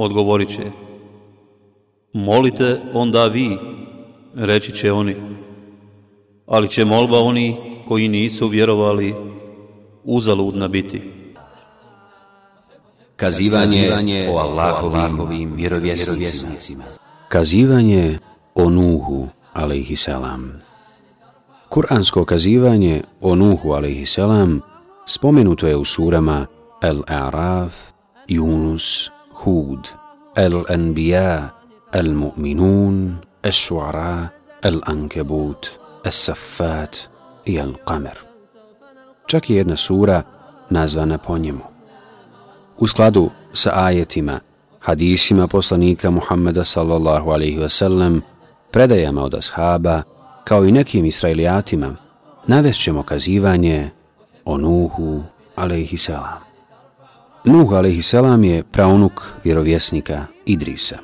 odgovorit će. Molite onda vi, reći će oni. Ali će molba oni koji nisu vjerovali uzaludna biti. Kazivanje o Allahovim vjerovjesnicima. Kazivanje o Nuhu, alaihissalam. Kur'ansko kazivanje o Nuhu, alaihissalam, spomenuto je u surama Al-A'raf, Yunus, Hud, Al-Anbiya, Al-Mu'minun, Al-Shu'ara, Al-Ankebut, Al-Saffat i Al-Qamer. Čak je jedna sura nazvana po njemu. U skladu sa ajetima, hadisima poslanika Muhammeda sallallahu alaihi wasallam, predajama od ashaba, kao i nekim israelijatima, navešćemo kazivanje o Nuhu alaihi salam. Nuh a.s. salam je praunuk vjerovjesnika Idrisa.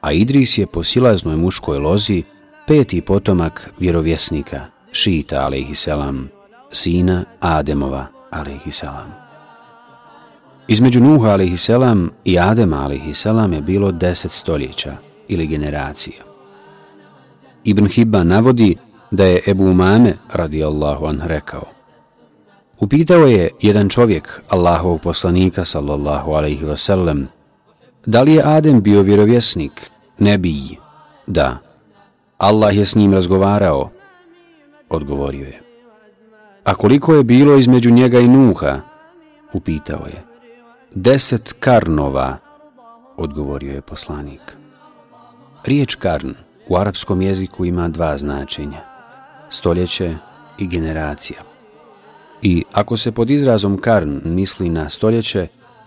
A Idris je po silaznoj muškoj lozi peti potomak vjerovjesnika Šita a.s. salam, sina Ademova a.s. salam. Između Nuha a.s. salam i Adema a.s. salam je bilo deset stoljeća ili generacija. Ibn Hibba navodi da je Ebu Umame radijallahu an rekao Upitao je jedan čovjek Allahovog poslanika sallallahu alaihi wasallam da li je Adem bio vjerovjesnik? Ne. Da. Allah je s njim razgovarao. Odgovorio je. A koliko je bilo između njega i Nuha? Upitao je. Deset karnova, odgovorio je poslanik. Riječ karn u arapskom jeziku ima dva značenja. Stoljeće i generacija. I ako se pod izrazom karn misli na stoljeće,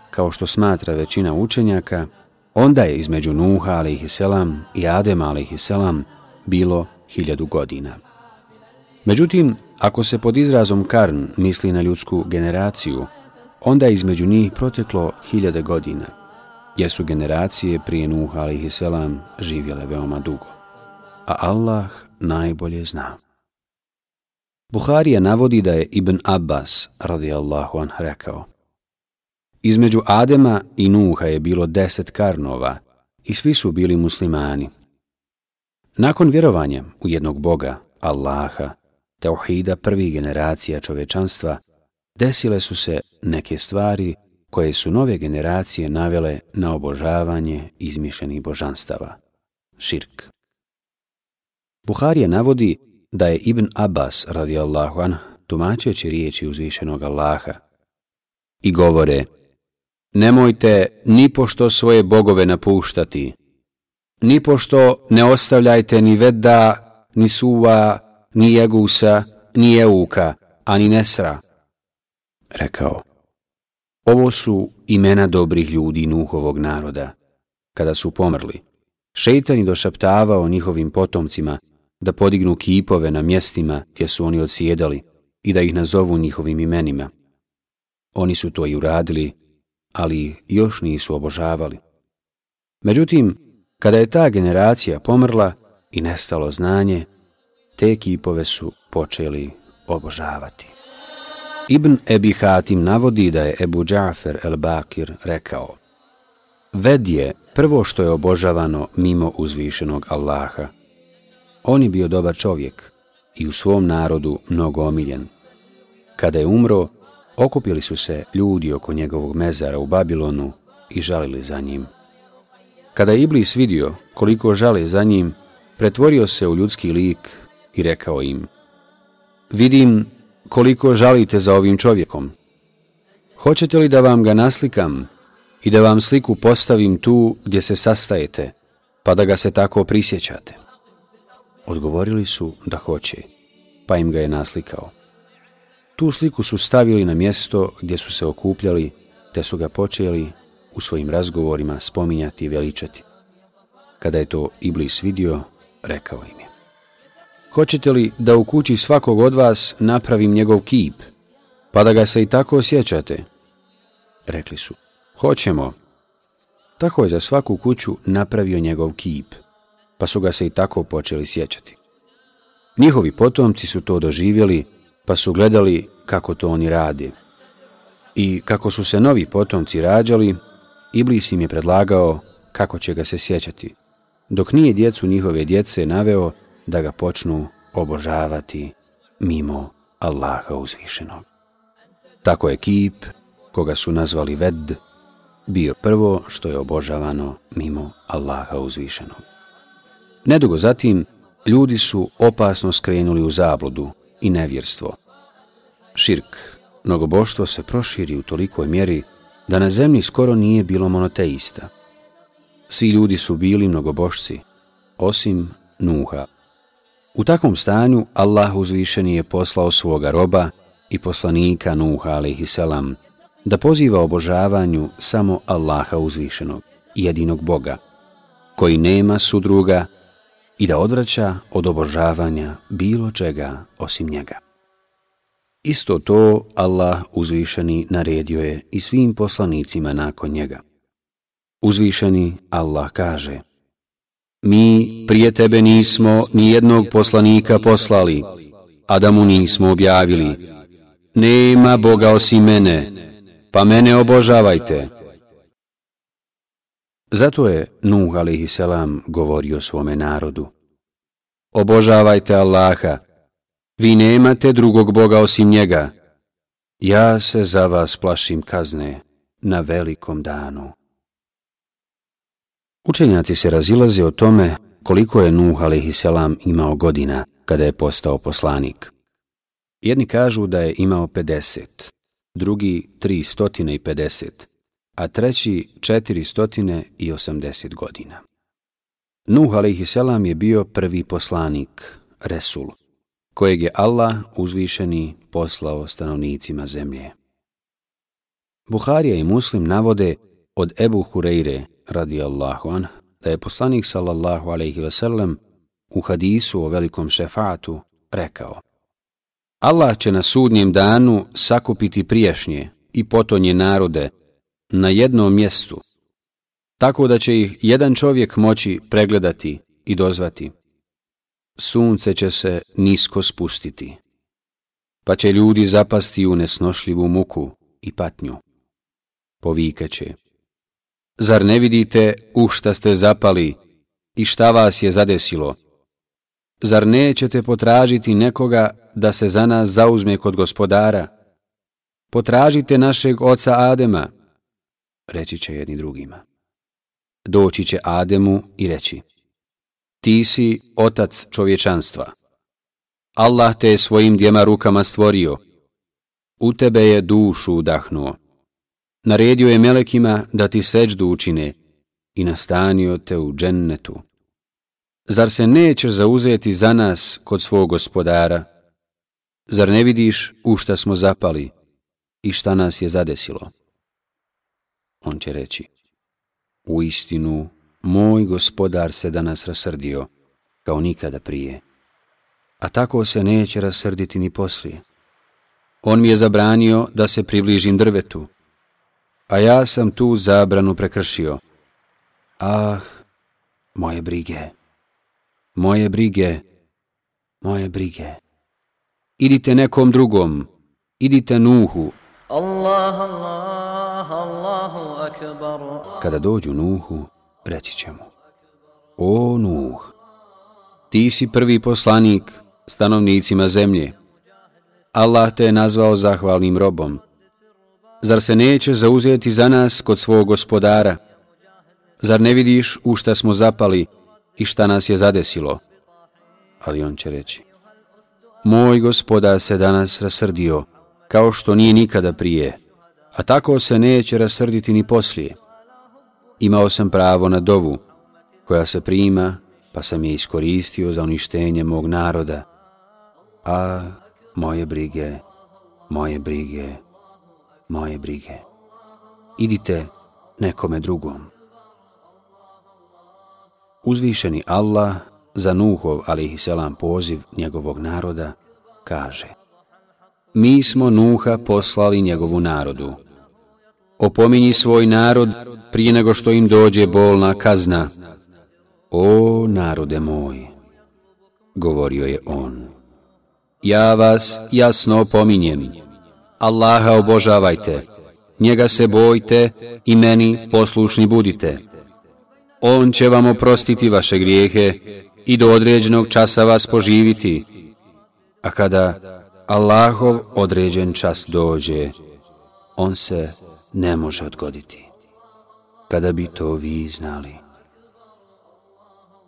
kao što smatra većina učenjaka, onda je između Nuha a.s. i Adema a.s. bilo hiljadu godina. Međutim, ako se pod izrazom karn misli na ljudsku generaciju, onda je između njih proteklo hiljade godina, jer su generacije prije Nuha a.s. živjele veoma dugo. A Allah najbolje zna. Buharija navodi da je Ibn Abbas, radijallahu an, rekao Između Adema i Nuha je bilo deset karnova i svi su bili muslimani. Nakon vjerovanja u jednog Boga, Allaha, tauhida prvih generacija čovečanstva, desile su se neke stvari koje su nove generacije navele na obožavanje izmišljenih božanstava. Širk. Buharija navodi da je Ibn Abbas radijallahu an tumačeći riječi uzvišenog Allaha i govore Nemojte ni pošto svoje bogove napuštati, ni pošto ne ostavljajte ni Vedda, ni Suva, ni Jegusa, ni Euka, ani Nesra. Rekao, ovo su imena dobrih ljudi Nuhovog naroda. Kada su pomrli, šeitan je došaptavao njihovim potomcima da podignu kipove na mjestima gdje su oni odsjedali i da ih nazovu njihovim imenima. Oni su to i uradili, ali još nisu obožavali. Međutim, kada je ta generacija pomrla i nestalo znanje, te kipove su počeli obožavati. Ibn Ebi Hatim navodi da je Ebu Džafer el-Bakir rekao Ved je prvo što je obožavano mimo uzvišenog Allaha, On je bio dobar čovjek i u svom narodu mnogo omiljen. Kada je umro, okupili su se ljudi oko njegovog mezara u Babilonu i žalili za njim. Kada je Iblis vidio koliko žale za njim, pretvorio se u ljudski lik i rekao im Vidim koliko žalite za ovim čovjekom. Hoćete li da vam ga naslikam i da vam sliku postavim tu gdje se sastajete, pa da ga se tako prisjećate? Odgovorili su da hoće, pa im ga je naslikao. Tu sliku su stavili na mjesto gdje su se okupljali, te su ga počeli u svojim razgovorima spominjati i veličati. Kada je to Iblis vidio, rekao im je. Hoćete li da u kući svakog od vas napravim njegov kip, pa da ga se i tako osjećate? Rekli su, hoćemo. Tako je za svaku kuću napravio njegov kip, pa su ga se i tako počeli sjećati. Njihovi potomci su to doživjeli, pa su gledali kako to oni radi. I kako su se novi potomci rađali, Iblis im je predlagao kako će ga se sjećati, dok nije djecu njihove djece naveo da ga počnu obožavati mimo Allaha uzvišenog. Tako je kip, koga su nazvali Ved, bio prvo što je obožavano mimo Allaha uzvišenog. Nedugo zatim, ljudi su opasno skrenuli u zabludu i nevjerstvo. Širk, mnogoboštvo se proširi u tolikoj mjeri da na zemlji skoro nije bilo monoteista. Svi ljudi su bili mnogobošci, osim Nuha. U takvom stanju Allah uzvišeni je poslao svoga roba i poslanika Nuha a.s. da poziva obožavanju samo Allaha uzvišenog, jedinog Boga, koji nema sudruga i da odvraća od obožavanja bilo čega osim njega. Isto to Allah uzvišeni naredio je i svim poslanicima nakon njega. Uzvišeni Allah kaže Mi prije tebe nismo ni jednog poslanika poslali, a da mu nismo objavili. Nema Boga osim mene, pa mene obožavajte. Zato je Nuh a.s. govorio svome narodu. Obožavajte Allaha, vi nemate drugog Boga osim njega. Ja se za vas plašim kazne na velikom danu. Učenjaci se razilaze o tome koliko je Nuh a.s. imao godina kada je postao poslanik. Jedni kažu da je imao 50, drugi 350, a treći 480 godina. Nuh a.s. je bio prvi poslanik, Resul, kojeg je Allah uzvišeni poslao stanovnicima zemlje. Buharija i Muslim navode od Ebu Hureyre, radijallahu an, da je poslanik sallallahu alaihi sellem u hadisu o velikom šefatu rekao Allah će na sudnjem danu sakupiti priješnje i potonje narode na jednom mjestu, tako da će ih jedan čovjek moći pregledati i dozvati. Sunce će se nisko spustiti, pa će ljudi zapasti u nesnošljivu muku i patnju. Povikaće. Zar ne vidite u šta ste zapali i šta vas je zadesilo? Zar nećete potražiti nekoga da se za nas zauzme kod gospodara? Potražite našeg oca Adema, reći će jedni drugima. Doći će Ademu i reći, ti si otac čovječanstva. Allah te je svojim djema rukama stvorio. U tebe je dušu udahnuo. Naredio je melekima da ti seđdu učine i nastanio te u džennetu. Zar se nećeš zauzeti za nas kod svog gospodara? Zar ne vidiš u šta smo zapali i šta nas je zadesilo? On će reći, u istinu, moj gospodar se danas rasrdio, kao nikada prije, a tako se neće rasrditi ni poslije. On mi je zabranio da se približim drvetu, a ja sam tu zabranu prekršio. Ah, moje brige! moje brige, moje brige. Idite nekom drugom, idite Nuhu. Allah, Allah, Kada dođu Nuhu, reći će mu. O Nuh, ti si prvi poslanik stanovnicima zemlje. Allah te je nazvao zahvalnim robom. Zar se neće zauzeti za nas kod svog gospodara? Zar ne vidiš u šta smo zapali, i šta nas je zadesilo. Ali on će reći, moj gospodar se danas rasrdio, kao što nije nikada prije, a tako se neće rasrditi ni poslije. Imao sam pravo na dovu, koja se prima, pa sam je iskoristio za uništenje mog naroda. A moje brige, moje brige, moje brige. Idite nekome drugom. Uzvišeni Allah za Nuhov, selam poziv njegovog naroda, kaže Mi smo Nuha poslali njegovu narodu. Opominji svoj narod prije nego što im dođe bolna kazna. O narode moj, govorio je on, ja vas jasno opominjem, Allaha obožavajte, njega se bojte i meni poslušni budite. On će vam oprostiti vaše grijehe i do određenog časa vas poživiti. A kada Allahov određen čas dođe, on se ne može odgoditi. Kada bi to vi znali.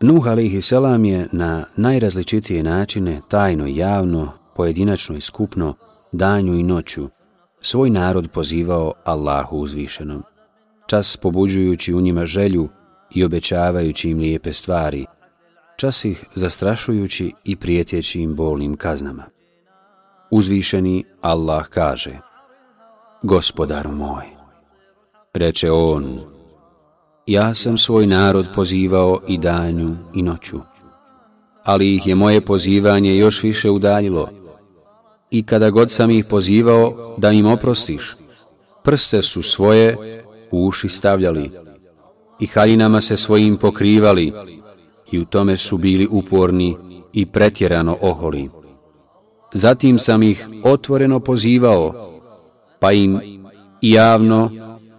Nuh alihi selam je na najrazličitije načine, tajno i javno, pojedinačno i skupno, danju i noću, svoj narod pozivao Allahu uzvišenom, čas pobuđujući u njima želju i obećavajući im lijepe stvari, čas ih zastrašujući i prijetjeći im bolnim kaznama. Uzvišeni Allah kaže, Gospodaru moj, reče on, ja sam svoj narod pozivao i danju i noću, ali ih je moje pozivanje još više udaljilo, i kada god sam ih pozivao da im oprostiš, prste su svoje u uši stavljali i haljinama se svojim pokrivali i u tome su bili uporni i pretjerano oholi. Zatim sam ih otvoreno pozivao, pa im i javno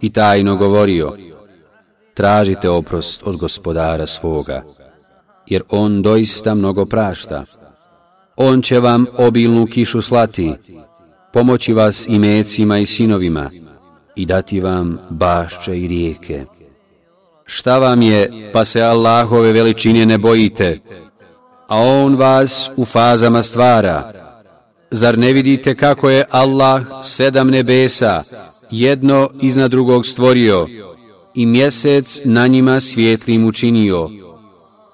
i tajno govorio, tražite oprost od gospodara svoga, jer on doista mnogo prašta. On će vam obilnu kišu slati, pomoći vas i mecima i sinovima i dati vam bašće i rijeke. Šta vam je, pa se Allahove veličine ne bojite, a On vas u fazama stvara. Zar ne vidite kako je Allah sedam nebesa, jedno iznad drugog stvorio i mjesec na njima svjetlim učinio,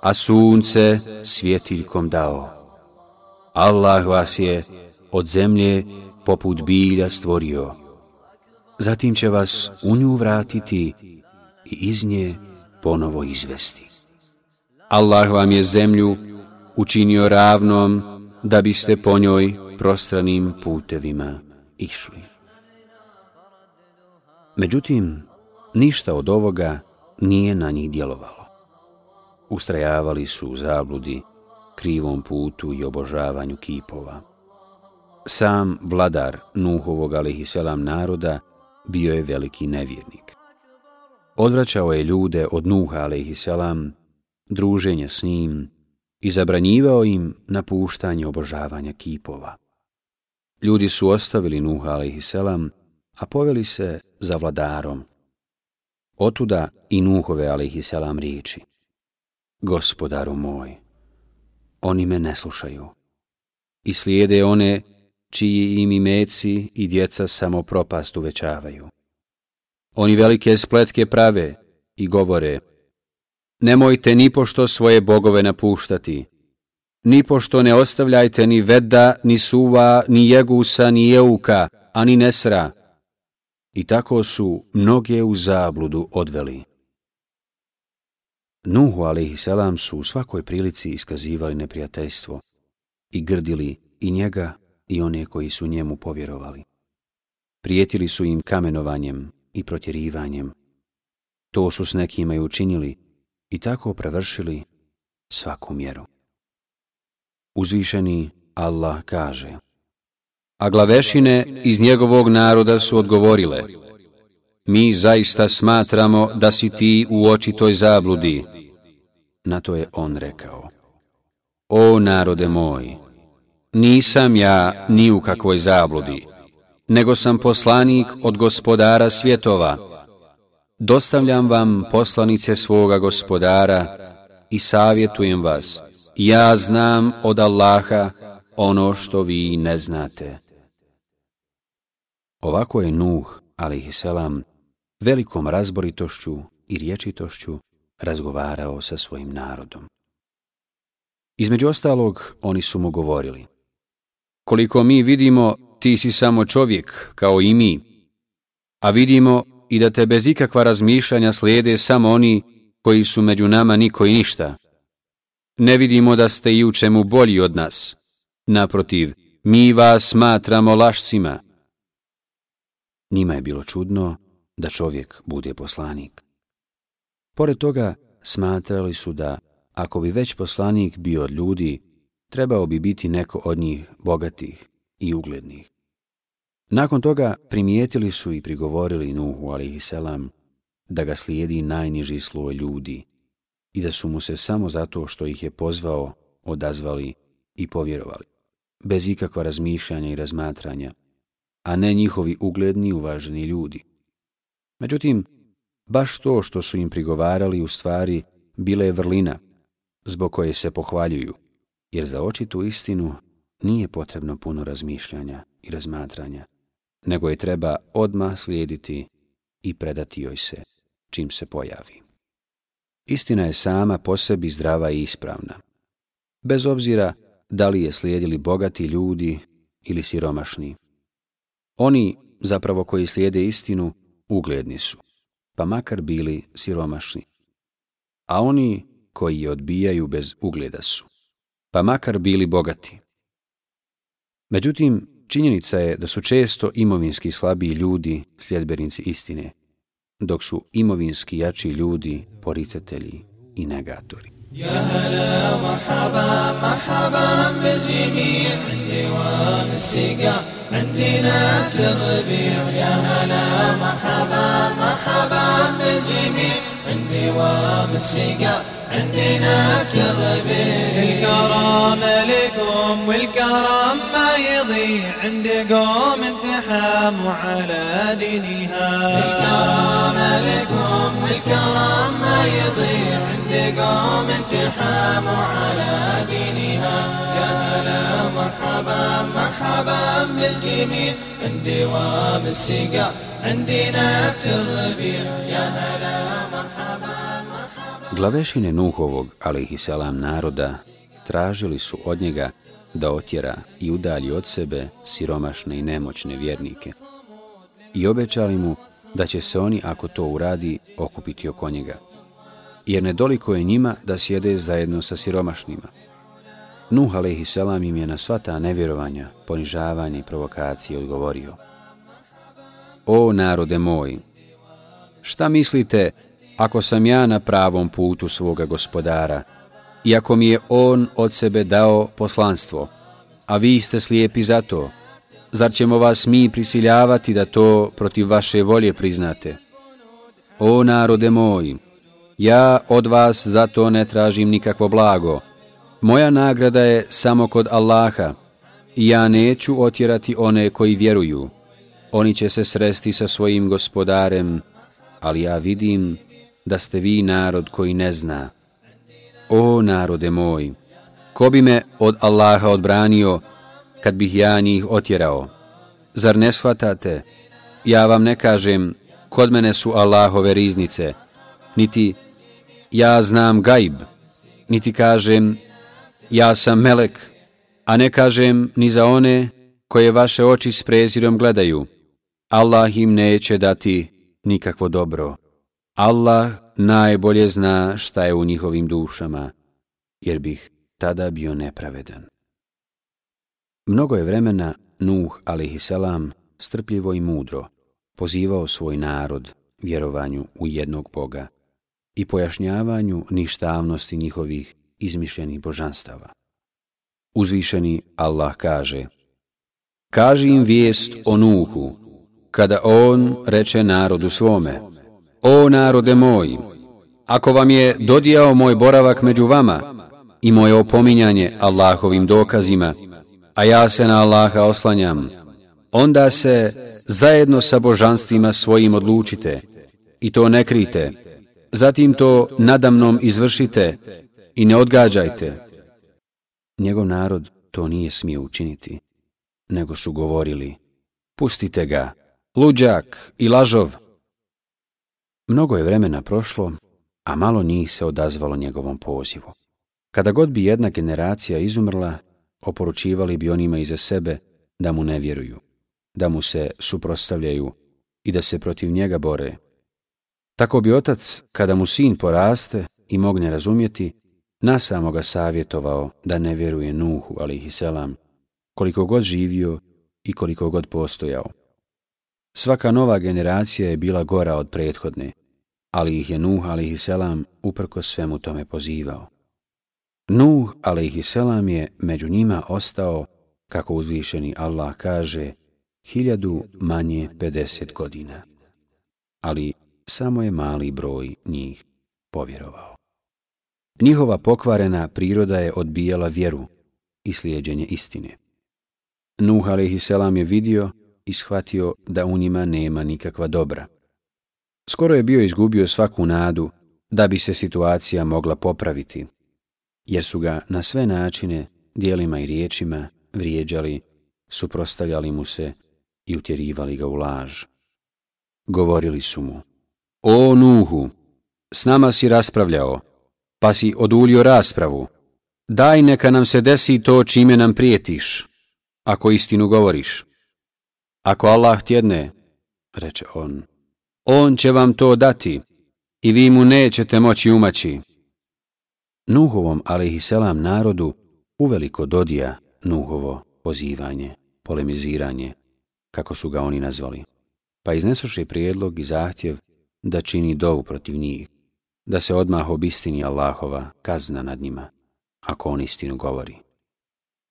a sunce svjetiljkom dao? Allah vas je od zemlje poput bilja stvorio. Zatim će vas u nju vratiti i iz nje ponovo izvesti. Allah vam je zemlju učinio ravnom da biste po njoj prostranim putevima išli. Međutim, ništa od ovoga nije na njih djelovalo. Ustrajavali su u zabludi, krivom putu i obožavanju kipova. Sam vladar Nuhovog alihiselam naroda bio je veliki nevjernik. Odvraćao je ljude od Nuha alihiselam, druženje s njim i zabranjivao im napuštanje obožavanja kipova. Ljudi su ostavili Nuha alihiselam, a poveli se za vladarom. Otuda i Nuhove alihiselam riječi. Gospodaru moj, oni me ne slušaju. I slijede one čiji im imeci i djeca samo propast uvećavaju. Oni velike spletke prave i govore, nemojte ni pošto svoje bogove napuštati, Nipošto ne ostavljajte ni Veda, ni Suva, ni Jegusa, ni Jeuka, ani Nesra. I tako su mnoge u zabludu odveli. Nuhu alaihissalam su u svakoj prilici iskazivali neprijateljstvo i grdili i njega i one koji su njemu povjerovali. Prijetili su im kamenovanjem i protjerivanjem. To su s nekima i učinili i tako prevršili svaku mjeru. Uzvišeni Allah kaže A glavešine iz njegovog naroda su odgovorile Mi zaista smatramo da si ti u očitoj zabludi. Na to je on rekao O narode moj, nisam ja ni u kakvoj zabludi nego sam poslanik od gospodara svjetova. Dostavljam vam poslanice svoga gospodara i savjetujem vas. Ja znam od Allaha ono što vi ne znate. Ovako je Nuh, alaihisselam, velikom razboritošću i riječitošću razgovarao sa svojim narodom. Između ostalog, oni su mu govorili. Koliko mi vidimo, ti si samo čovjek, kao i mi. A vidimo i da te bez ikakva razmišljanja slijede samo oni koji su među nama niko i ništa. Ne vidimo da ste i u čemu bolji od nas. Naprotiv, mi vas smatramo lašcima. Nima je bilo čudno da čovjek bude poslanik. Pored toga, smatrali su da, ako bi već poslanik bio od ljudi, trebao bi biti neko od njih bogatih i uglednih. Nakon toga primijetili su i prigovorili Nuhu selam da ga slijedi najniži sloj ljudi i da su mu se samo zato što ih je pozvao odazvali i povjerovali, bez ikakva razmišljanja i razmatranja, a ne njihovi ugledni uvaženi ljudi. Međutim, baš to što su im prigovarali u stvari bile je vrlina, zbog koje se pohvaljuju, jer za očitu istinu nije potrebno puno razmišljanja i razmatranja, nego je treba odma slijediti i predati joj se čim se pojavi. Istina je sama po sebi zdrava i ispravna. Bez obzira da li je slijedili bogati ljudi ili siromašni. Oni, zapravo koji slijede istinu, ugledni su, pa makar bili siromašni. A oni koji je odbijaju bez ugleda su, pa makar bili bogati. Međutim, činjenica je da su često imovinski slabiji ljudi sljedbenici istine, dok su imovinski jači ljudi poricatelji i negatori. يا هلا مرحبا مرحبا بالجميع نبت الربيع يا هلا مرحبا مرحبا بالجميع الكرم لكم والكرم ما يضيع عند قوم انتحاموا على دينها. الكرم لكم والكرم ما يضيع عند قوم انتحاموا على دينها. يا هلا مرحبا مرحبا بالجميع. عندي وام السقا عندي نبت الربيع. يا هلا مرحبا Glavešine Nuhovog, ali i selam naroda, tražili su od njega da otjera i udalji od sebe siromašne i nemoćne vjernike. I obećali mu da će se oni, ako to uradi, okupiti oko njega. Jer nedoliko je njima da sjede zajedno sa siromašnima. Nuh a.s. im je na sva ta nevjerovanja, ponižavanja i provokacije odgovorio. O narode moj, šta mislite ako sam ja na pravom putu svoga gospodara, iako mi je on od sebe dao poslanstvo, a vi ste slijepi za to, zar ćemo vas mi prisiljavati da to protiv vaše volje priznate? O narode moj, ja od vas za to ne tražim nikakvo blago. Moja nagrada je samo kod Allaha i ja neću otjerati one koji vjeruju. Oni će se sresti sa svojim gospodarem, ali ja vidim da ste vi narod koji ne zna. O narode moj, ko bi me od Allaha odbranio kad bih ja njih otjerao? Zar ne shvatate? Ja vam ne kažem, kod mene su Allahove riznice, niti ja znam gajb, niti kažem, ja sam melek, a ne kažem ni za one koje vaše oči s prezirom gledaju. Allah im neće dati nikakvo dobro. Allah najbolje zna šta je u njihovim dušama, jer bih tada bio nepravedan. Mnogo je vremena Nuh, alaihissalam, strpljivo i mudro, pozivao svoj narod vjerovanju u jednog Boga i pojašnjavanju ništavnosti njihovih izmišljenih božanstava. Uzvišeni Allah kaže Kaži im vijest o Nuhu, kada on reče narodu svome, O narode moj, ako vam je dodijao moj boravak među vama i moje opominjanje Allahovim dokazima, a ja se na Allaha oslanjam, onda se zajedno sa božanstvima svojim odlučite i to ne krite, zatim to nadamnom izvršite i ne odgađajte. Njegov narod to nije smio učiniti, nego su govorili, pustite ga, luđak i lažov, Mnogo je vremena prošlo, a malo njih se odazvalo njegovom pozivu. Kada god bi jedna generacija izumrla, oporučivali bi onima iza sebe da mu ne vjeruju, da mu se suprostavljaju i da se protiv njega bore, Tako bi otac, kada mu sin poraste i mogne razumjeti, nasamo ga savjetovao da ne vjeruje Nuhu, ali selam, koliko god živio i koliko god postojao. Svaka nova generacija je bila gora od prethodne, ali ih je Nuh, a.s. uprko svemu tome pozivao. Nuh, a.s. je među njima ostao, kako uzvišeni Allah kaže, hiljadu manje 50 godina. Ali samo je mali broj njih povjerovao. Njihova pokvarena priroda je odbijala vjeru i slijedjenje istine. Nuh a.s. je vidio i shvatio da u njima nema nikakva dobra. Skoro je bio izgubio svaku nadu da bi se situacija mogla popraviti, jer su ga na sve načine, dijelima i riječima, vrijeđali, suprostavljali mu se i utjerivali ga u laž. Govorili su mu, O Nuhu, s nama si raspravljao, pa si odulio raspravu. Daj neka nam se desi to čime nam prijetiš, ako istinu govoriš. Ako Allah tjedne, reče on, on će vam to dati i vi mu nećete moći umaći. Nuhovom, alaihisselam, narodu, uveliko dodija Nuhovo pozivanje, polemiziranje, kako su ga oni nazvali. Pa iznesoše prijedlog i zahtjev da čini dovu protiv njih, da se odmah obistini Allahova kazna nad njima, ako on istinu govori.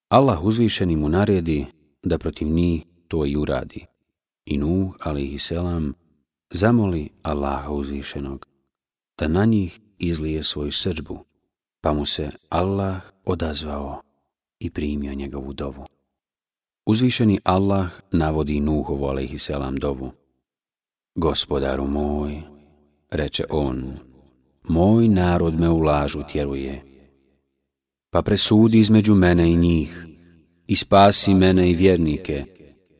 Allah uzvišeni mu naredi da protiv njih to i uradi. I Nuh, alaihisselam, zamoli Allaha uzvišenog da na njih izlije svoju srđbu, pa mu se Allah odazvao i primio njegovu dovu. Uzvišeni Allah navodi Nuhovu, alaihisselam dovu. Gospodaru moj, reče on, moj narod me u lažu tjeruje. Pa presudi između mene i njih i spasi mene i vjernike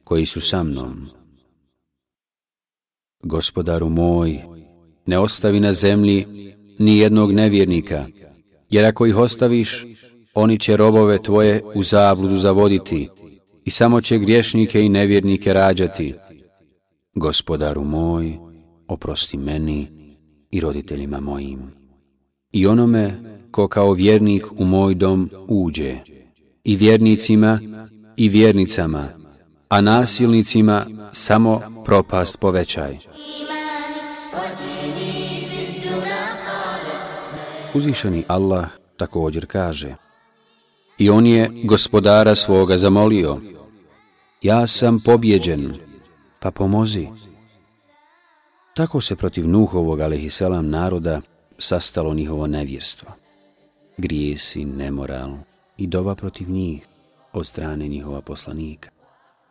koji su sa mnom. Gospodaru moj, ne ostavi na zemlji ni jednog nevjernika, jer ako ih ostaviš, oni će robove tvoje u zabludu zavoditi i samo će griješnike i nevjernike rađati. Gospodaru moj, oprosti meni i roditeljima mojim. I onome ko kao vjernik u moj dom uđe, i vjernicima i vjernicama, a nasilnicima samo propast povećaj. Uzišani Allah također kaže I on je gospodara svoga zamolio Ja sam pobjeđen, pa pomozi. Tako se protiv Nuhovog, alaihisselam, naroda sastalo njihovo nevjerstvo. Grijesi, nemoral i dova protiv njih od strane njihova poslanika.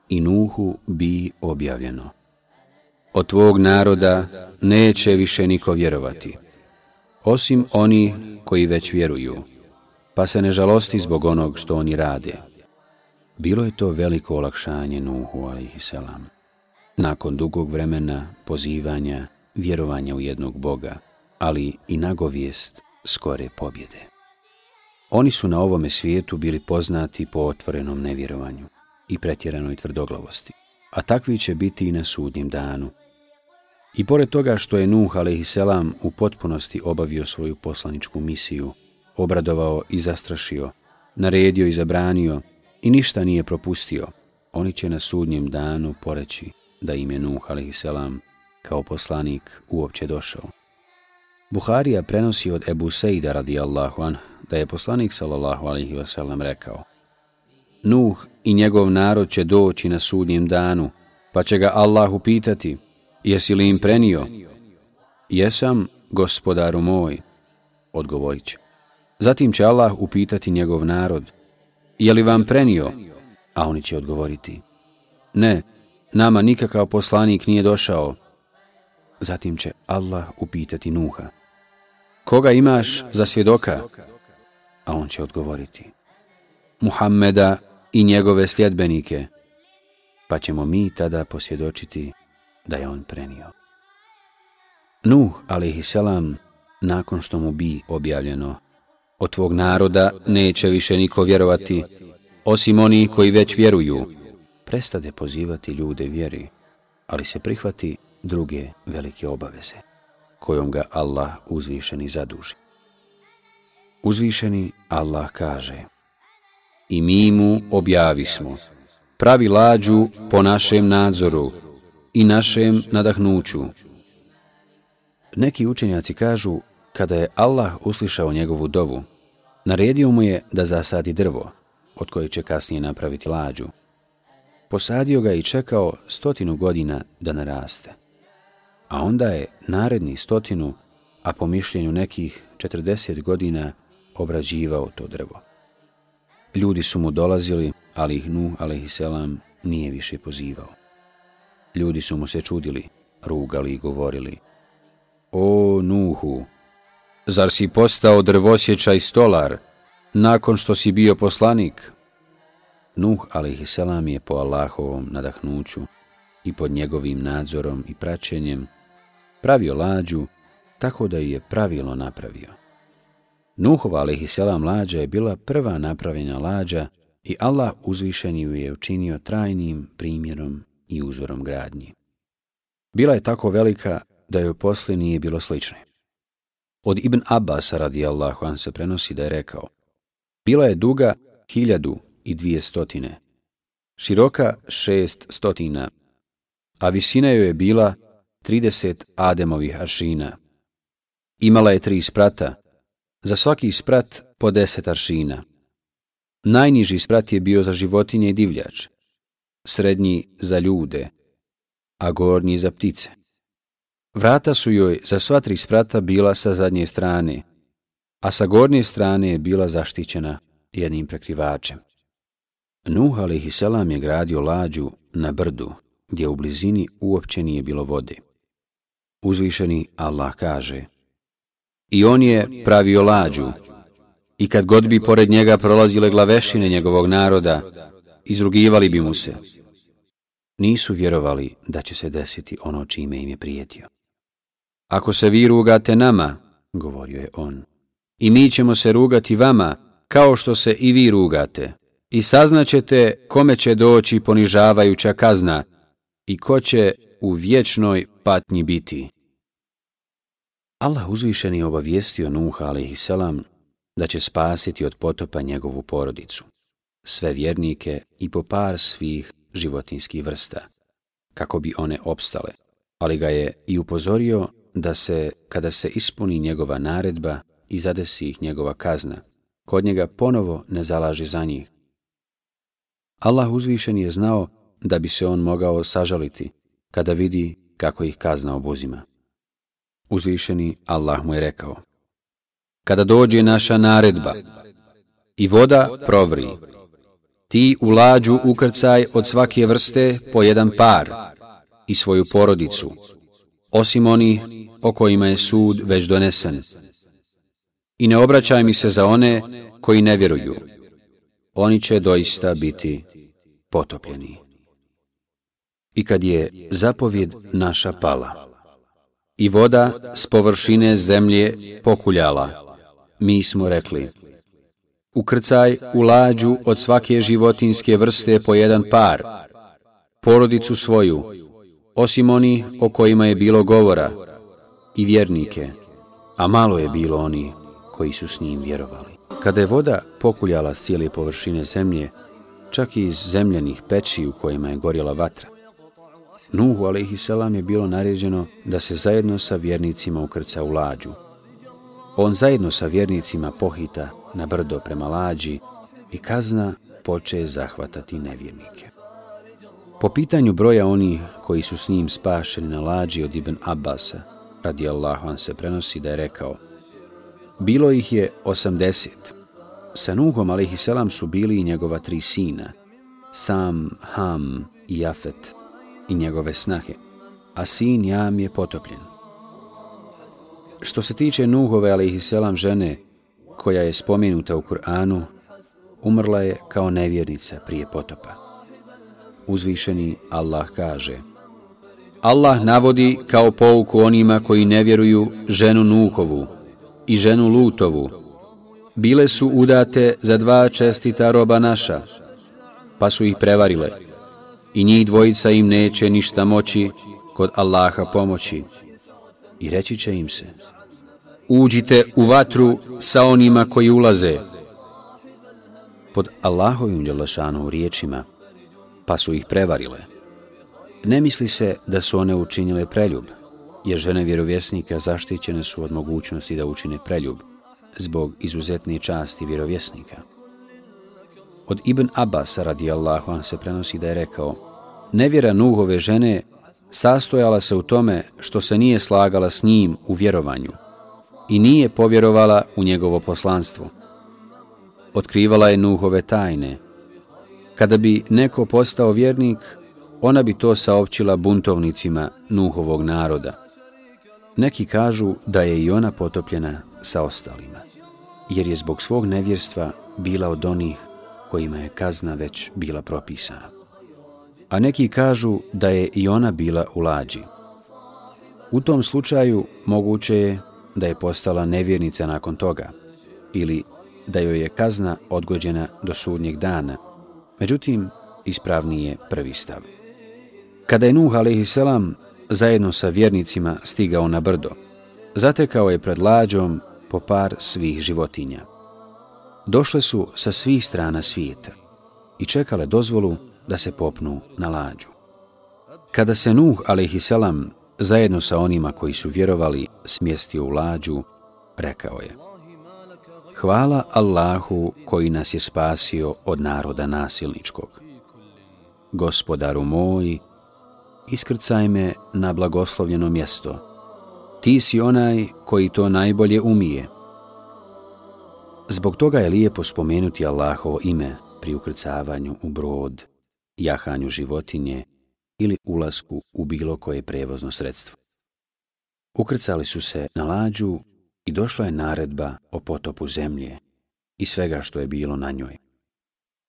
I Nuhu bi objavljeno. Od tvog naroda neće više niko vjerovati, osim oni koji već vjeruju, pa se ne žalosti zbog onog što oni rade. Bilo je to veliko olakšanje Nuhu, alaihissalam. Nakon dugog vremena pozivanja, vjerovanja u jednog Boga, ali i nagovijest skore pobjede. Oni su na ovome svijetu bili poznati po otvorenom nevjerovanju i pretjeranoj tvrdoglavosti, a takvi će biti i na sudnjem danu. I pored toga što je Nuh a.s. u potpunosti obavio svoju poslaničku misiju, obradovao i zastrašio, naredio i zabranio i ništa nije propustio, oni će na sudnjem danu poreći da im je Nuh a.s. kao poslanik uopće došao. Buharija prenosi od Ebu Sejda radijallahu an da je poslanik sallallahu alaihi wasallam rekao Nuh i njegov narod će doći na sudnjem danu, pa će ga Allah upitati, jesi li im prenio? Jesam, gospodaru moj, odgovorit će. Zatim će Allah upitati njegov narod, je li vam prenio? A oni će odgovoriti, ne, nama nikakav poslanik nije došao. Zatim će Allah upitati Nuha, koga imaš za svjedoka? A on će odgovoriti, Muhammeda i njegove sljedbenike, pa ćemo mi tada posvjedočiti da je on prenio. Nuh, alaihissalam, nakon što mu bi objavljeno, od tvog naroda neće više niko vjerovati, osim oni koji već vjeruju, prestade pozivati ljude vjeri, ali se prihvati druge velike obaveze. kojom ga Allah uzvišeni zaduži. Uzvišeni Allah kaže I mi mu objavismo, pravi lađu po našem nadzoru i našem nadahnuću. Neki učenjaci kažu, kada je Allah uslišao njegovu dovu, naredio mu je da zasadi drvo, od koje će kasnije napraviti lađu. Posadio ga i čekao stotinu godina da naraste. A onda je naredni stotinu, a po mišljenju nekih 40 godina, obrađivao to drvo. Ljudi su mu dolazili, ali ih Nuh a.s. nije više pozivao. Ljudi su mu se čudili, rugali i govorili. O, Nuhu, zar si postao drvosjeća i stolar, nakon što si bio poslanik? Nuh, a.s. je po Allahovom nadahnuću i pod njegovim nadzorom i praćenjem pravio lađu tako da je pravilno napravio. Nuhova alaihisselam lađa je bila prva napravljena lađa i Allah uzvišen ju je učinio trajnim primjerom i uzorom gradnji. Bila je tako velika da joj posle nije bilo slične. Od Ibn Abbasa radijallahu an se prenosi da je rekao Bila je duga hiljadu i dvije stotine, široka šest stotina, a visina joj je bila 30 ademovih aršina. Imala je tri sprata, za svaki sprat po deset aršina. Najniži sprat je bio za životinje i divljač, srednji za ljude, a gornji za ptice. Vrata su joj za sva tri sprata bila sa zadnje strane, a sa gornje strane je bila zaštićena jednim prekrivačem. Nuh a.s. selam je gradio lađu na brdu, gdje u blizini uopće nije bilo vode. Uzvišeni Allah kaže I on je pravio lađu, i kad god bi pored njega prolazile glavešine njegovog naroda, izrugivali bi mu se. Nisu vjerovali da će se desiti ono čime im je prijetio. Ako se vi rugate nama, govorio je on, i mi ćemo se rugati vama, kao što se i vi rugate, i saznaćete kome će doći ponižavajuća kazna i ko će u vječnoj patnji biti. Allah uzvišen je obavijestio Nuh a.s. da će spasiti od potopa njegovu porodicu, sve vjernike i po par svih životinskih vrsta, kako bi one opstale, ali ga je i upozorio da se, kada se ispuni njegova naredba i zadesi ih njegova kazna, kod njega ponovo ne zalaži za njih. Allah uzvišen je znao da bi se on mogao sažaliti kada vidi kako ih kazna obuzima. Uzvišeni Allah mu je rekao, Kada dođe naša naredba i voda provri, ti u lađu ukrcaj od svake vrste po jedan par i svoju porodicu, osim oni o kojima je sud već donesen. I ne obraćaj mi se za one koji ne vjeruju. Oni će doista biti potopljeni. I kad je zapovjed naša pala i voda s površine zemlje pokuljala, mi smo rekli, ukrcaj u lađu od svake životinske vrste po jedan par, porodicu svoju, osim oni o kojima je bilo govora, i vjernike, a malo je bilo oni koji su s njim vjerovali. Kada je voda pokuljala s cijele površine zemlje, čak i iz zemljenih peći u kojima je gorjela vatra, Nuhu a.s. je bilo naređeno da se zajedno sa vjernicima ukrca u lađu. On zajedno sa vjernicima pohita na brdo prema lađi i kazna poče zahvatati nevjernike. Po pitanju broja oni koji su s njim spašeni na lađi od Ibn Abbasa, radi Allahu an se prenosi da je rekao, bilo ih je osamdeset. Sa Nuhom a.s. su bili i njegova tri sina, Sam, Ham i Jafet i njegove snahe, a sin Jam je potopljen. Što se tiče Nuhove a.s. žene, koja je spomenuta u Kur'anu, umrla je kao nevjernica prije potopa. Uzvišeni Allah kaže Allah navodi kao pouku onima koji ne vjeruju ženu Nuhovu i ženu Lutovu. Bile su udate za dva čestita roba naša, pa su ih prevarile. I njih dvojica im neće ništa moći kod Allaha pomoći. i reći će im se Uđite u vatru sa onima koji ulaze. Pod Allahovim djelašanu riječima, pa su ih prevarile. Ne misli se da su one učinile preljub, jer žene vjerovjesnika zaštićene su od mogućnosti da učine preljub, zbog izuzetne časti vjerovjesnika. Od Ibn Abbas radijallahu an se prenosi da je rekao Nevjera Nuhove žene sastojala se u tome što se nije slagala s njim u vjerovanju i nije povjerovala u njegovo poslanstvo. Otkrivala je Nuhove tajne. Kada bi neko postao vjernik, ona bi to saopćila buntovnicima Nuhovog naroda. Neki kažu da je i ona potopljena sa ostalima, jer je zbog svog nevjerstva bila od onih kojima je kazna već bila propisana. A neki kažu da je i ona bila u lađi. U tom slučaju moguće je da je postala nevjernica nakon toga ili da joj je kazna odgođena do sudnjeg dana. Međutim, ispravniji je prvi stav. Kada je Nuh a.s. zajedno sa vjernicima stigao na brdo, zatekao je pred lađom po par svih životinja. Došle su sa svih strana svijeta i čekale dozvolu da se popnu na lađu. Kada se Nuh a.s. zajedno sa onima koji su vjerovali smjestio u lađu, rekao je Hvala Allahu koji nas je spasio od naroda nasilničkog. Gospodaru moj, iskrcaj me na blagoslovljeno mjesto. Ti si onaj koji to najbolje umije. Zbog toga je lijepo spomenuti Allahovo ime pri ukrcavanju u brod, jahanju životinje ili ulasku u bilo koje prevozno sredstvo. Ukrcali su se na lađu i došla je naredba o potopu zemlje i svega što je bilo na njoj.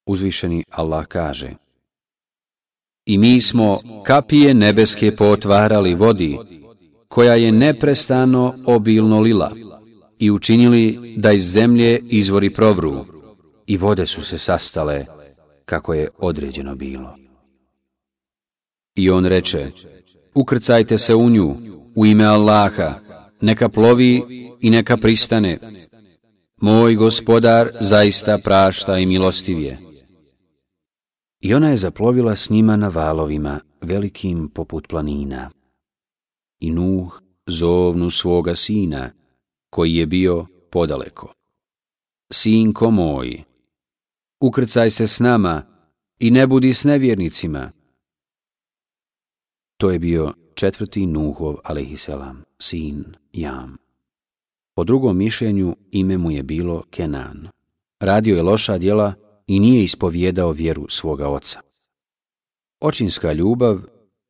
Uzvišeni Allah kaže I mi smo kapije nebeske potvarali vodi, koja je neprestano obilno lila, i učinili da iz zemlje izvori provru, i vode su se sastale kako je određeno bilo. I on reče, ukrcajte se u nju, u ime Allaha, neka plovi i neka pristane. Moj gospodar zaista prašta i milostiv je. I ona je zaplovila s njima na valovima, velikim poput planina. I Nuh zovnu svoga sina, koji je bio podaleko. Sinko moj, ukrcaj se s nama i ne budi s nevjernicima. To je bio četvrti Nuhov, alaihisselam, sin Jam. Po drugom mišljenju ime mu je bilo Kenan. Radio je loša djela i nije ispovjedao vjeru svoga oca. Očinska ljubav,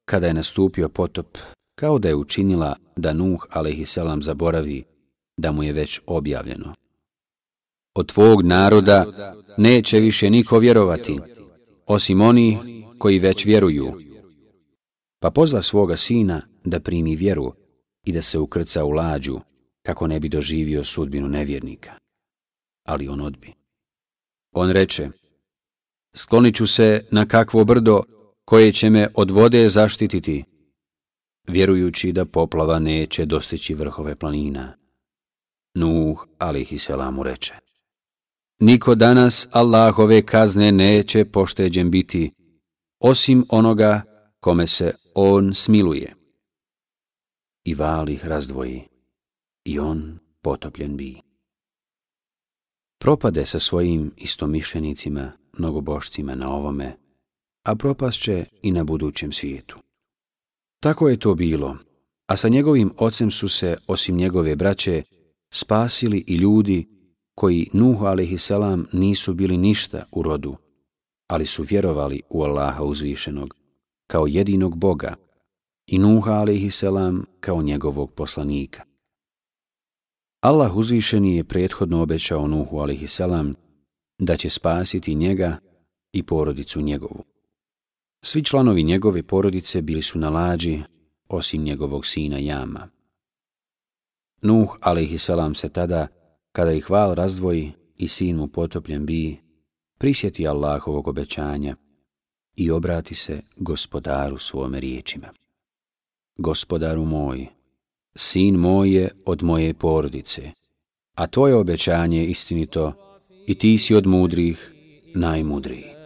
kada je nastupio potop, kao da je učinila da Nuh, alaihisselam, zaboravi da mu je već objavljeno. Od tvog naroda neće više niko vjerovati, osim oni koji već vjeruju, pa pozva svoga sina da primi vjeru i da se ukrca u lađu, kako ne bi doživio sudbinu nevjernika. Ali on odbi. On reče, sklonit ću se na kakvo brdo koje će me od vode zaštititi, vjerujući da poplava neće dostići vrhove planina. Nuh, alihi selamu, reče, Niko danas Allahove kazne neće pošteđen biti, osim onoga kome se on smiluje. I val ih razdvoji, i on potopljen bi. Propade sa svojim istomišljenicima, mnogobošcima na ovome, a propasće i na budućem svijetu. Tako je to bilo, a sa njegovim ocem su se, osim njegove braće, spasili i ljudi koji Nuhu a.s. nisu bili ništa u rodu, ali su vjerovali u Allaha uzvišenog, kao jedinog Boga i Nuha a.s. kao njegovog poslanika. Allah uzvišeni je prethodno obećao Nuhu a.s. da će spasiti njega i porodicu njegovu. Svi članovi njegove porodice bili su na lađi, osim njegovog sina Jama. Nuh a.s. se tada, kada ih val razdvoji i sin mu potopljen bi, prisjeti Allahovog obećanja i obrati se gospodaru svome riječima. Gospodaru moj, sin moj je od moje porodice, a tvoje obećanje je istinito i ti si od mudrih najmudriji.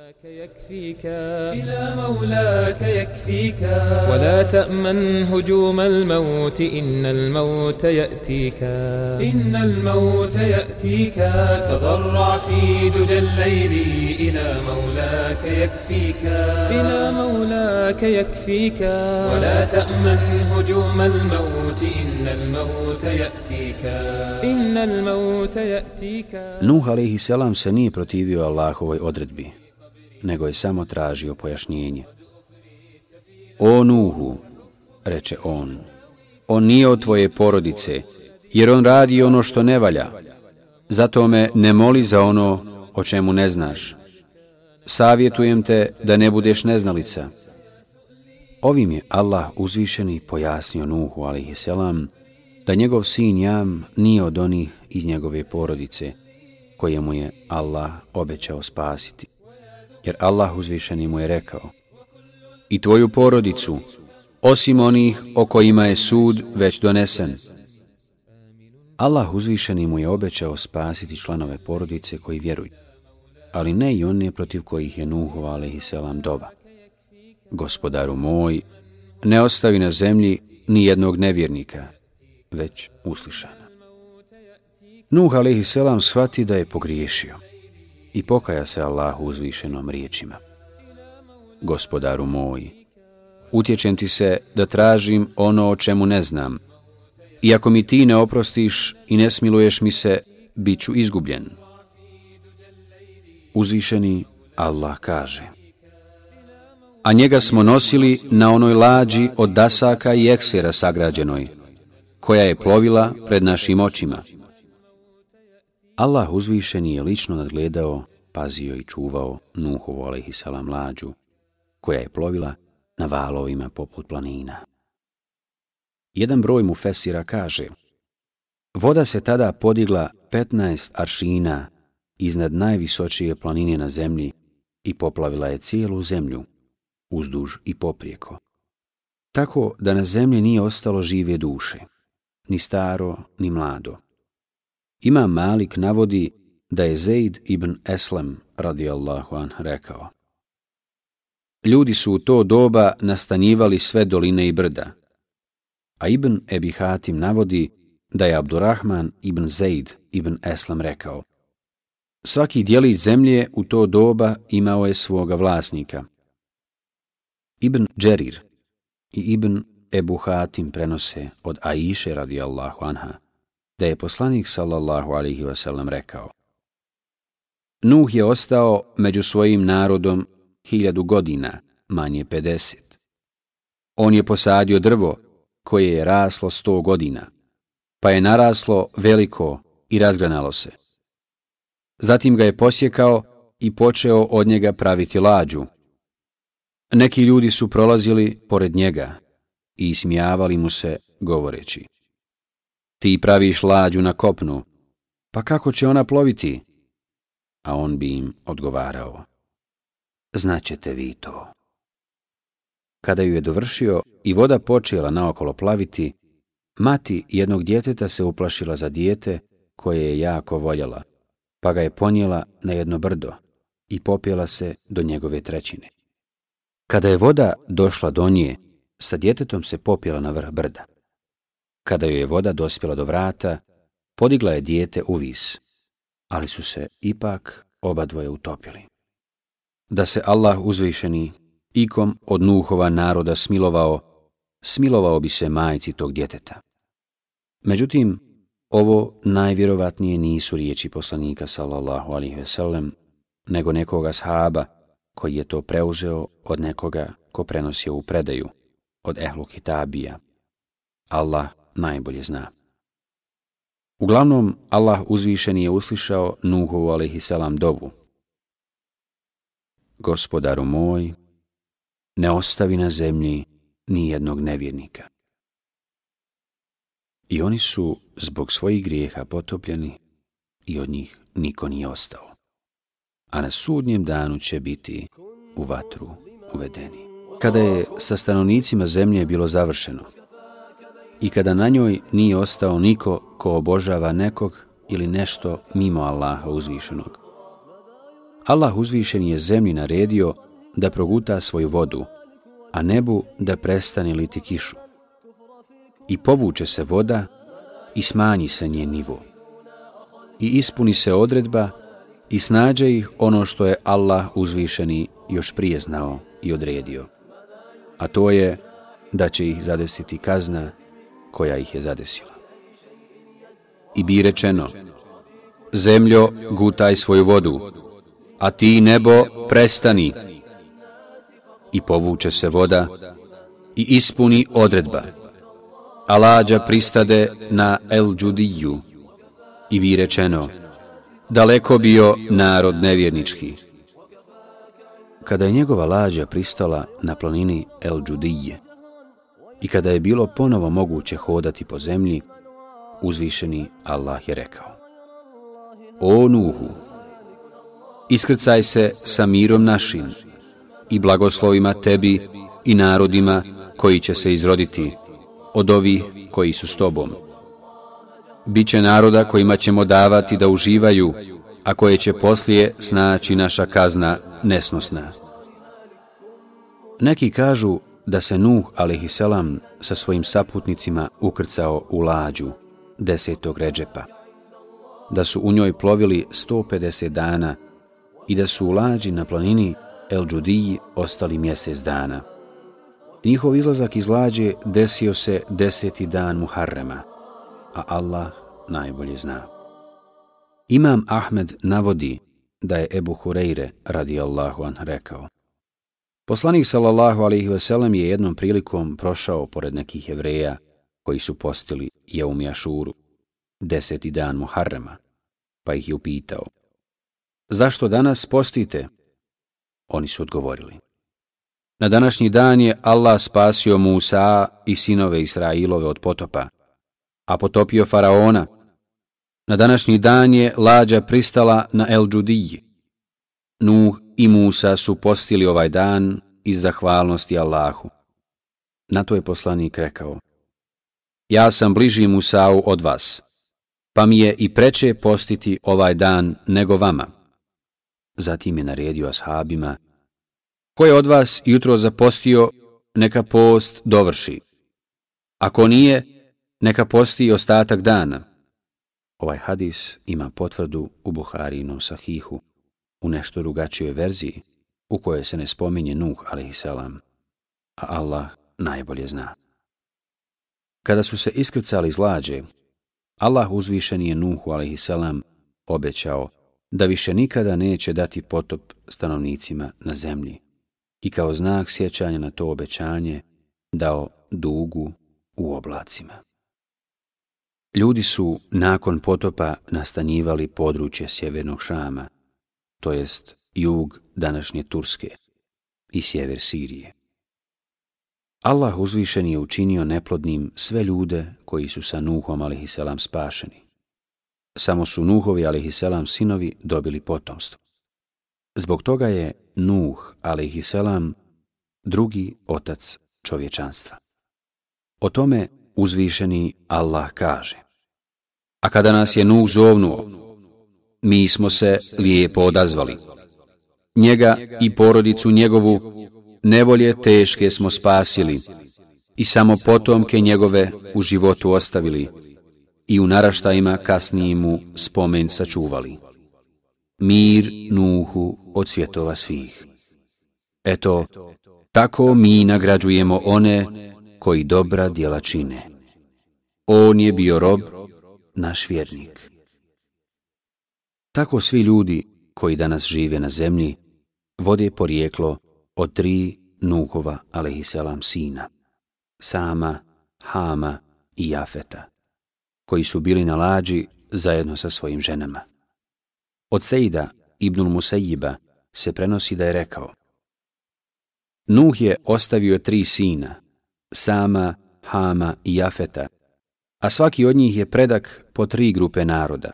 يكفيك. إلى مولاك يكفيك. ولا تأمن هجوم الموت إن الموت يأتيك. إن الموت يأتيك. تضرع في دجى الليل. إلى مولاك يكفيك. إلى مولاك يكفيك. ولا تأمن هجوم الموت إن الموت يأتيك. إن الموت يأتيك. Nuh alaihi selam se nije protivio Allahovoj odredbi, nego je samo tražio pojašnjenje. O Nuhu, reče on, on nije od tvoje porodice, jer on radi ono što ne valja. Zato me ne moli za ono o čemu ne znaš. Savjetujem te da ne budeš neznalica. Ovim je Allah uzvišeni pojasnio Nuhu, alaihisselam, da njegov sin Jam nije od onih iz njegove porodice, koje mu je Allah obećao spasiti jer Allah uzvišeni mu je rekao i tvoju porodicu, osim onih o kojima je sud već donesen. Allah uzvišeni mu je obećao spasiti članove porodice koji vjeruju, ali ne i one protiv kojih je Nuhov a.s. doba. Gospodaru moj, ne ostavi na zemlji ni jednog nevjernika, već uslišana. Nuh a.s. shvati da je pogriješio i pokaja se Allahu uzvišenom riječima. Gospodaru moj, utječem ti se da tražim ono o čemu ne znam. I ako mi ti ne oprostiš i ne smiluješ mi se, bit ću izgubljen. Uzvišeni Allah kaže. A njega smo nosili na onoj lađi od dasaka i eksera sagrađenoj, koja je plovila pred našim očima. Allah uzvišeni je lično nadgledao, pazio i čuvao Nuhovu alaihissalam lađu, koja je plovila na valovima poput planina. Jedan broj mu Fesira kaže, voda se tada podigla 15 aršina iznad najvisočije planine na zemlji i poplavila je cijelu zemlju, uzduž i poprijeko. Tako da na zemlji nije ostalo žive duše, ni staro, ni mlado. Ima Malik navodi da je Zaid ibn Eslem radijallahu an rekao. Ljudi su u to doba nastanjivali sve doline i brda, a Ibn Ebi Hatim navodi da je Abdurrahman ibn Zaid ibn Eslam rekao Svaki dijelić zemlje u to doba imao je svoga vlasnika. Ibn Džerir i Ibn Ebu Hatim prenose od Aiše radijallahu anha da je poslanik sallallahu alihi wasallam rekao Nuh je ostao među svojim narodom hiljadu godina, manje 50. On je posadio drvo koje je raslo sto godina, pa je naraslo veliko i razgranalo se. Zatim ga je posjekao i počeo od njega praviti lađu. Neki ljudi su prolazili pored njega i ismijavali mu se govoreći. Ti praviš lađu na kopnu, pa kako će ona ploviti? A on bi im odgovarao. Znaćete vi to. Kada ju je dovršio i voda počela naokolo plaviti, mati jednog djeteta se uplašila za dijete koje je jako voljela, pa ga je ponijela na jedno brdo i popjela se do njegove trećine. Kada je voda došla do nje, sa djetetom se popjela na vrh brda. Kada joj je voda dospjela do vrata, podigla je dijete u vis, ali su se ipak oba dvoje utopili. Da se Allah uzvišeni ikom od Nuhova naroda smilovao, smilovao bi se majci tog djeteta. Međutim, ovo najvjerovatnije nisu riječi poslanika sallallahu alihi veselem, nego nekoga sahaba koji je to preuzeo od nekoga ko prenosio u predaju, od ehlu kitabija. Allah najbolje zna. Uglavnom, Allah uzvišeni je uslišao Nuhovu alaihissalam dovu. Gospodaru moj, ne ostavi na zemlji ni jednog nevjernika. I oni su zbog svojih grijeha potopljeni i od njih niko nije ostao. A na sudnjem danu će biti u vatru uvedeni. Kada je sa stanovnicima zemlje bilo završeno, i kada na njoj nije ostao niko ko obožava nekog ili nešto mimo Allaha uzvišenog. Allah uzvišen je zemlji naredio da proguta svoju vodu, a nebu da prestane liti kišu. I povuče se voda i smanji se njen nivo. I ispuni se odredba i snađe ih ono što je Allah uzvišeni još prije znao i odredio. A to je da će ih zadesiti kazna koja ih je zadesila. I bi rečeno, zemljo, gutaj svoju vodu, a ti nebo, prestani. I povuče se voda i ispuni odredba. A lađa pristade na El Džudiju i bi rečeno, daleko bio narod nevjernički. Kada je njegova lađa pristala na planini El Džudije i kada je bilo ponovo moguće hodati po zemlji, uzvišeni Allah je rekao. O Nuhu, iskrcaj se sa mirom našim i blagoslovima tebi i narodima koji će se izroditi od ovih koji su s tobom. Biće naroda kojima ćemo davati da uživaju, a koje će poslije snaći naša kazna nesnosna. Neki kažu da se Nuh, a.s. sa svojim saputnicima ukrcao u lađu desetog ređepa, da su u njoj plovili 150 dana i da su u lađi na planini El Džudiji ostali mjesec dana. Njihov izlazak iz lađe desio se deseti dan Muharrema, a Allah najbolje zna. Imam Ahmed navodi da je Ebu Hureyre radijallahu an rekao. Poslanik sallallahu alaihi veselem je jednom prilikom prošao pored nekih jevreja koji su postili Jeum Jašuru, deseti dan Muharrema, pa ih je upitao. Zašto danas postite? Oni su odgovorili. Na današnji dan je Allah spasio Musa i sinove Israilove od potopa, a potopio Faraona. Na današnji dan je lađa pristala na El Džudiji. Nuh i Musa su postili ovaj dan iz zahvalnosti Allahu. Na to je poslanik rekao, ja sam bliži Musa'u od vas, pa mi je i preče postiti ovaj dan nego vama. Zatim je naredio ashabima, ko je od vas jutro zapostio, neka post dovrši. Ako nije, neka posti ostatak dana. Ovaj hadis ima potvrdu u Buharinom sahihu, u nešto drugačijoj verziji, u kojoj se ne spominje Nuh, a.s. A Allah najbolje zna. Kada su se iskrcali iz lađe, Allah uzvišen je Nuhu, a.s. obećao da više nikada neće dati potop stanovnicima na zemlji i kao znak sjećanja na to obećanje dao dugu u oblacima. Ljudi su nakon potopa nastanjivali područje sjevernog Šama, to jest jug današnje Turske i sjever Sirije. Allah uzvišen je učinio neplodnim sve ljude koji su sa Nuhom a.s. spašeni. Samo su Nuhovi a.s. sinovi dobili potomstvo. Zbog toga je Nuh a.s. drugi otac čovječanstva. O tome uzvišeni Allah kaže. A kada nas je Nuh zovnuo, mi smo se lijepo odazvali. Njega i porodicu njegovu nevolje teške smo spasili i samo potomke njegove u životu ostavili i u naraštajima kasnije mu spomen sačuvali. Mir Nuhu od svjetova svih. Eto, tako mi nagrađujemo one koji dobra djela čine. On je bio rob, naš vjernik. Tako svi ljudi koji danas žive na zemlji vode porijeklo od tri Nuhova, alaihisselam sina, Sama, Hama i Jafeta, koji su bili na lađi zajedno sa svojim ženama. Od Sejda, Ibnul Musejiba se prenosi da je rekao Nuh je ostavio tri sina, Sama, Hama i Jafeta, a svaki od njih je predak po tri grupe naroda.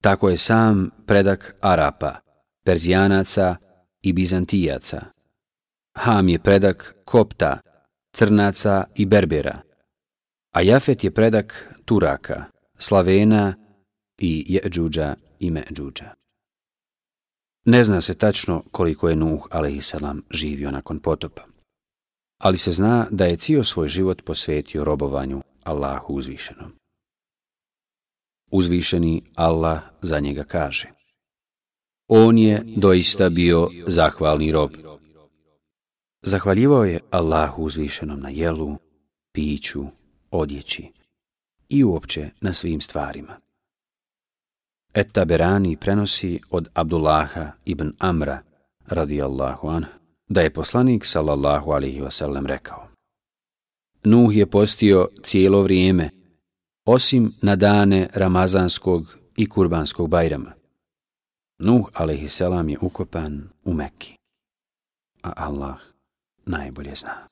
Tako je sam predak Arapa, Perzijanaca i Bizantijaca. Ham je predak Kopta, Crnaca i Berbera, A Jafet je predak Turaka, Slavena i Jeđuđa i Međuđa. Ne zna se tačno koliko je Nuh, a.s. živio nakon potopa. Ali se zna da je cijel svoj život posvetio robovanju Allahu uzvišenom. Uzvišeni Allah za njega kaže On je doista bio zahvalni rob. Zahvaljivao je Allahu uzvišenom na jelu, piću, odjeći i uopće na svim stvarima. Et Taberani prenosi od Abdullaha ibn Amra, radijallahu an, da je poslanik, sallallahu alihi wasallam, rekao Nuh je postio cijelo vrijeme, osim na dane Ramazanskog i Kurbanskog bajrama. Nuh, a.s. je ukopan u Mekki, a Allah najbolje zna.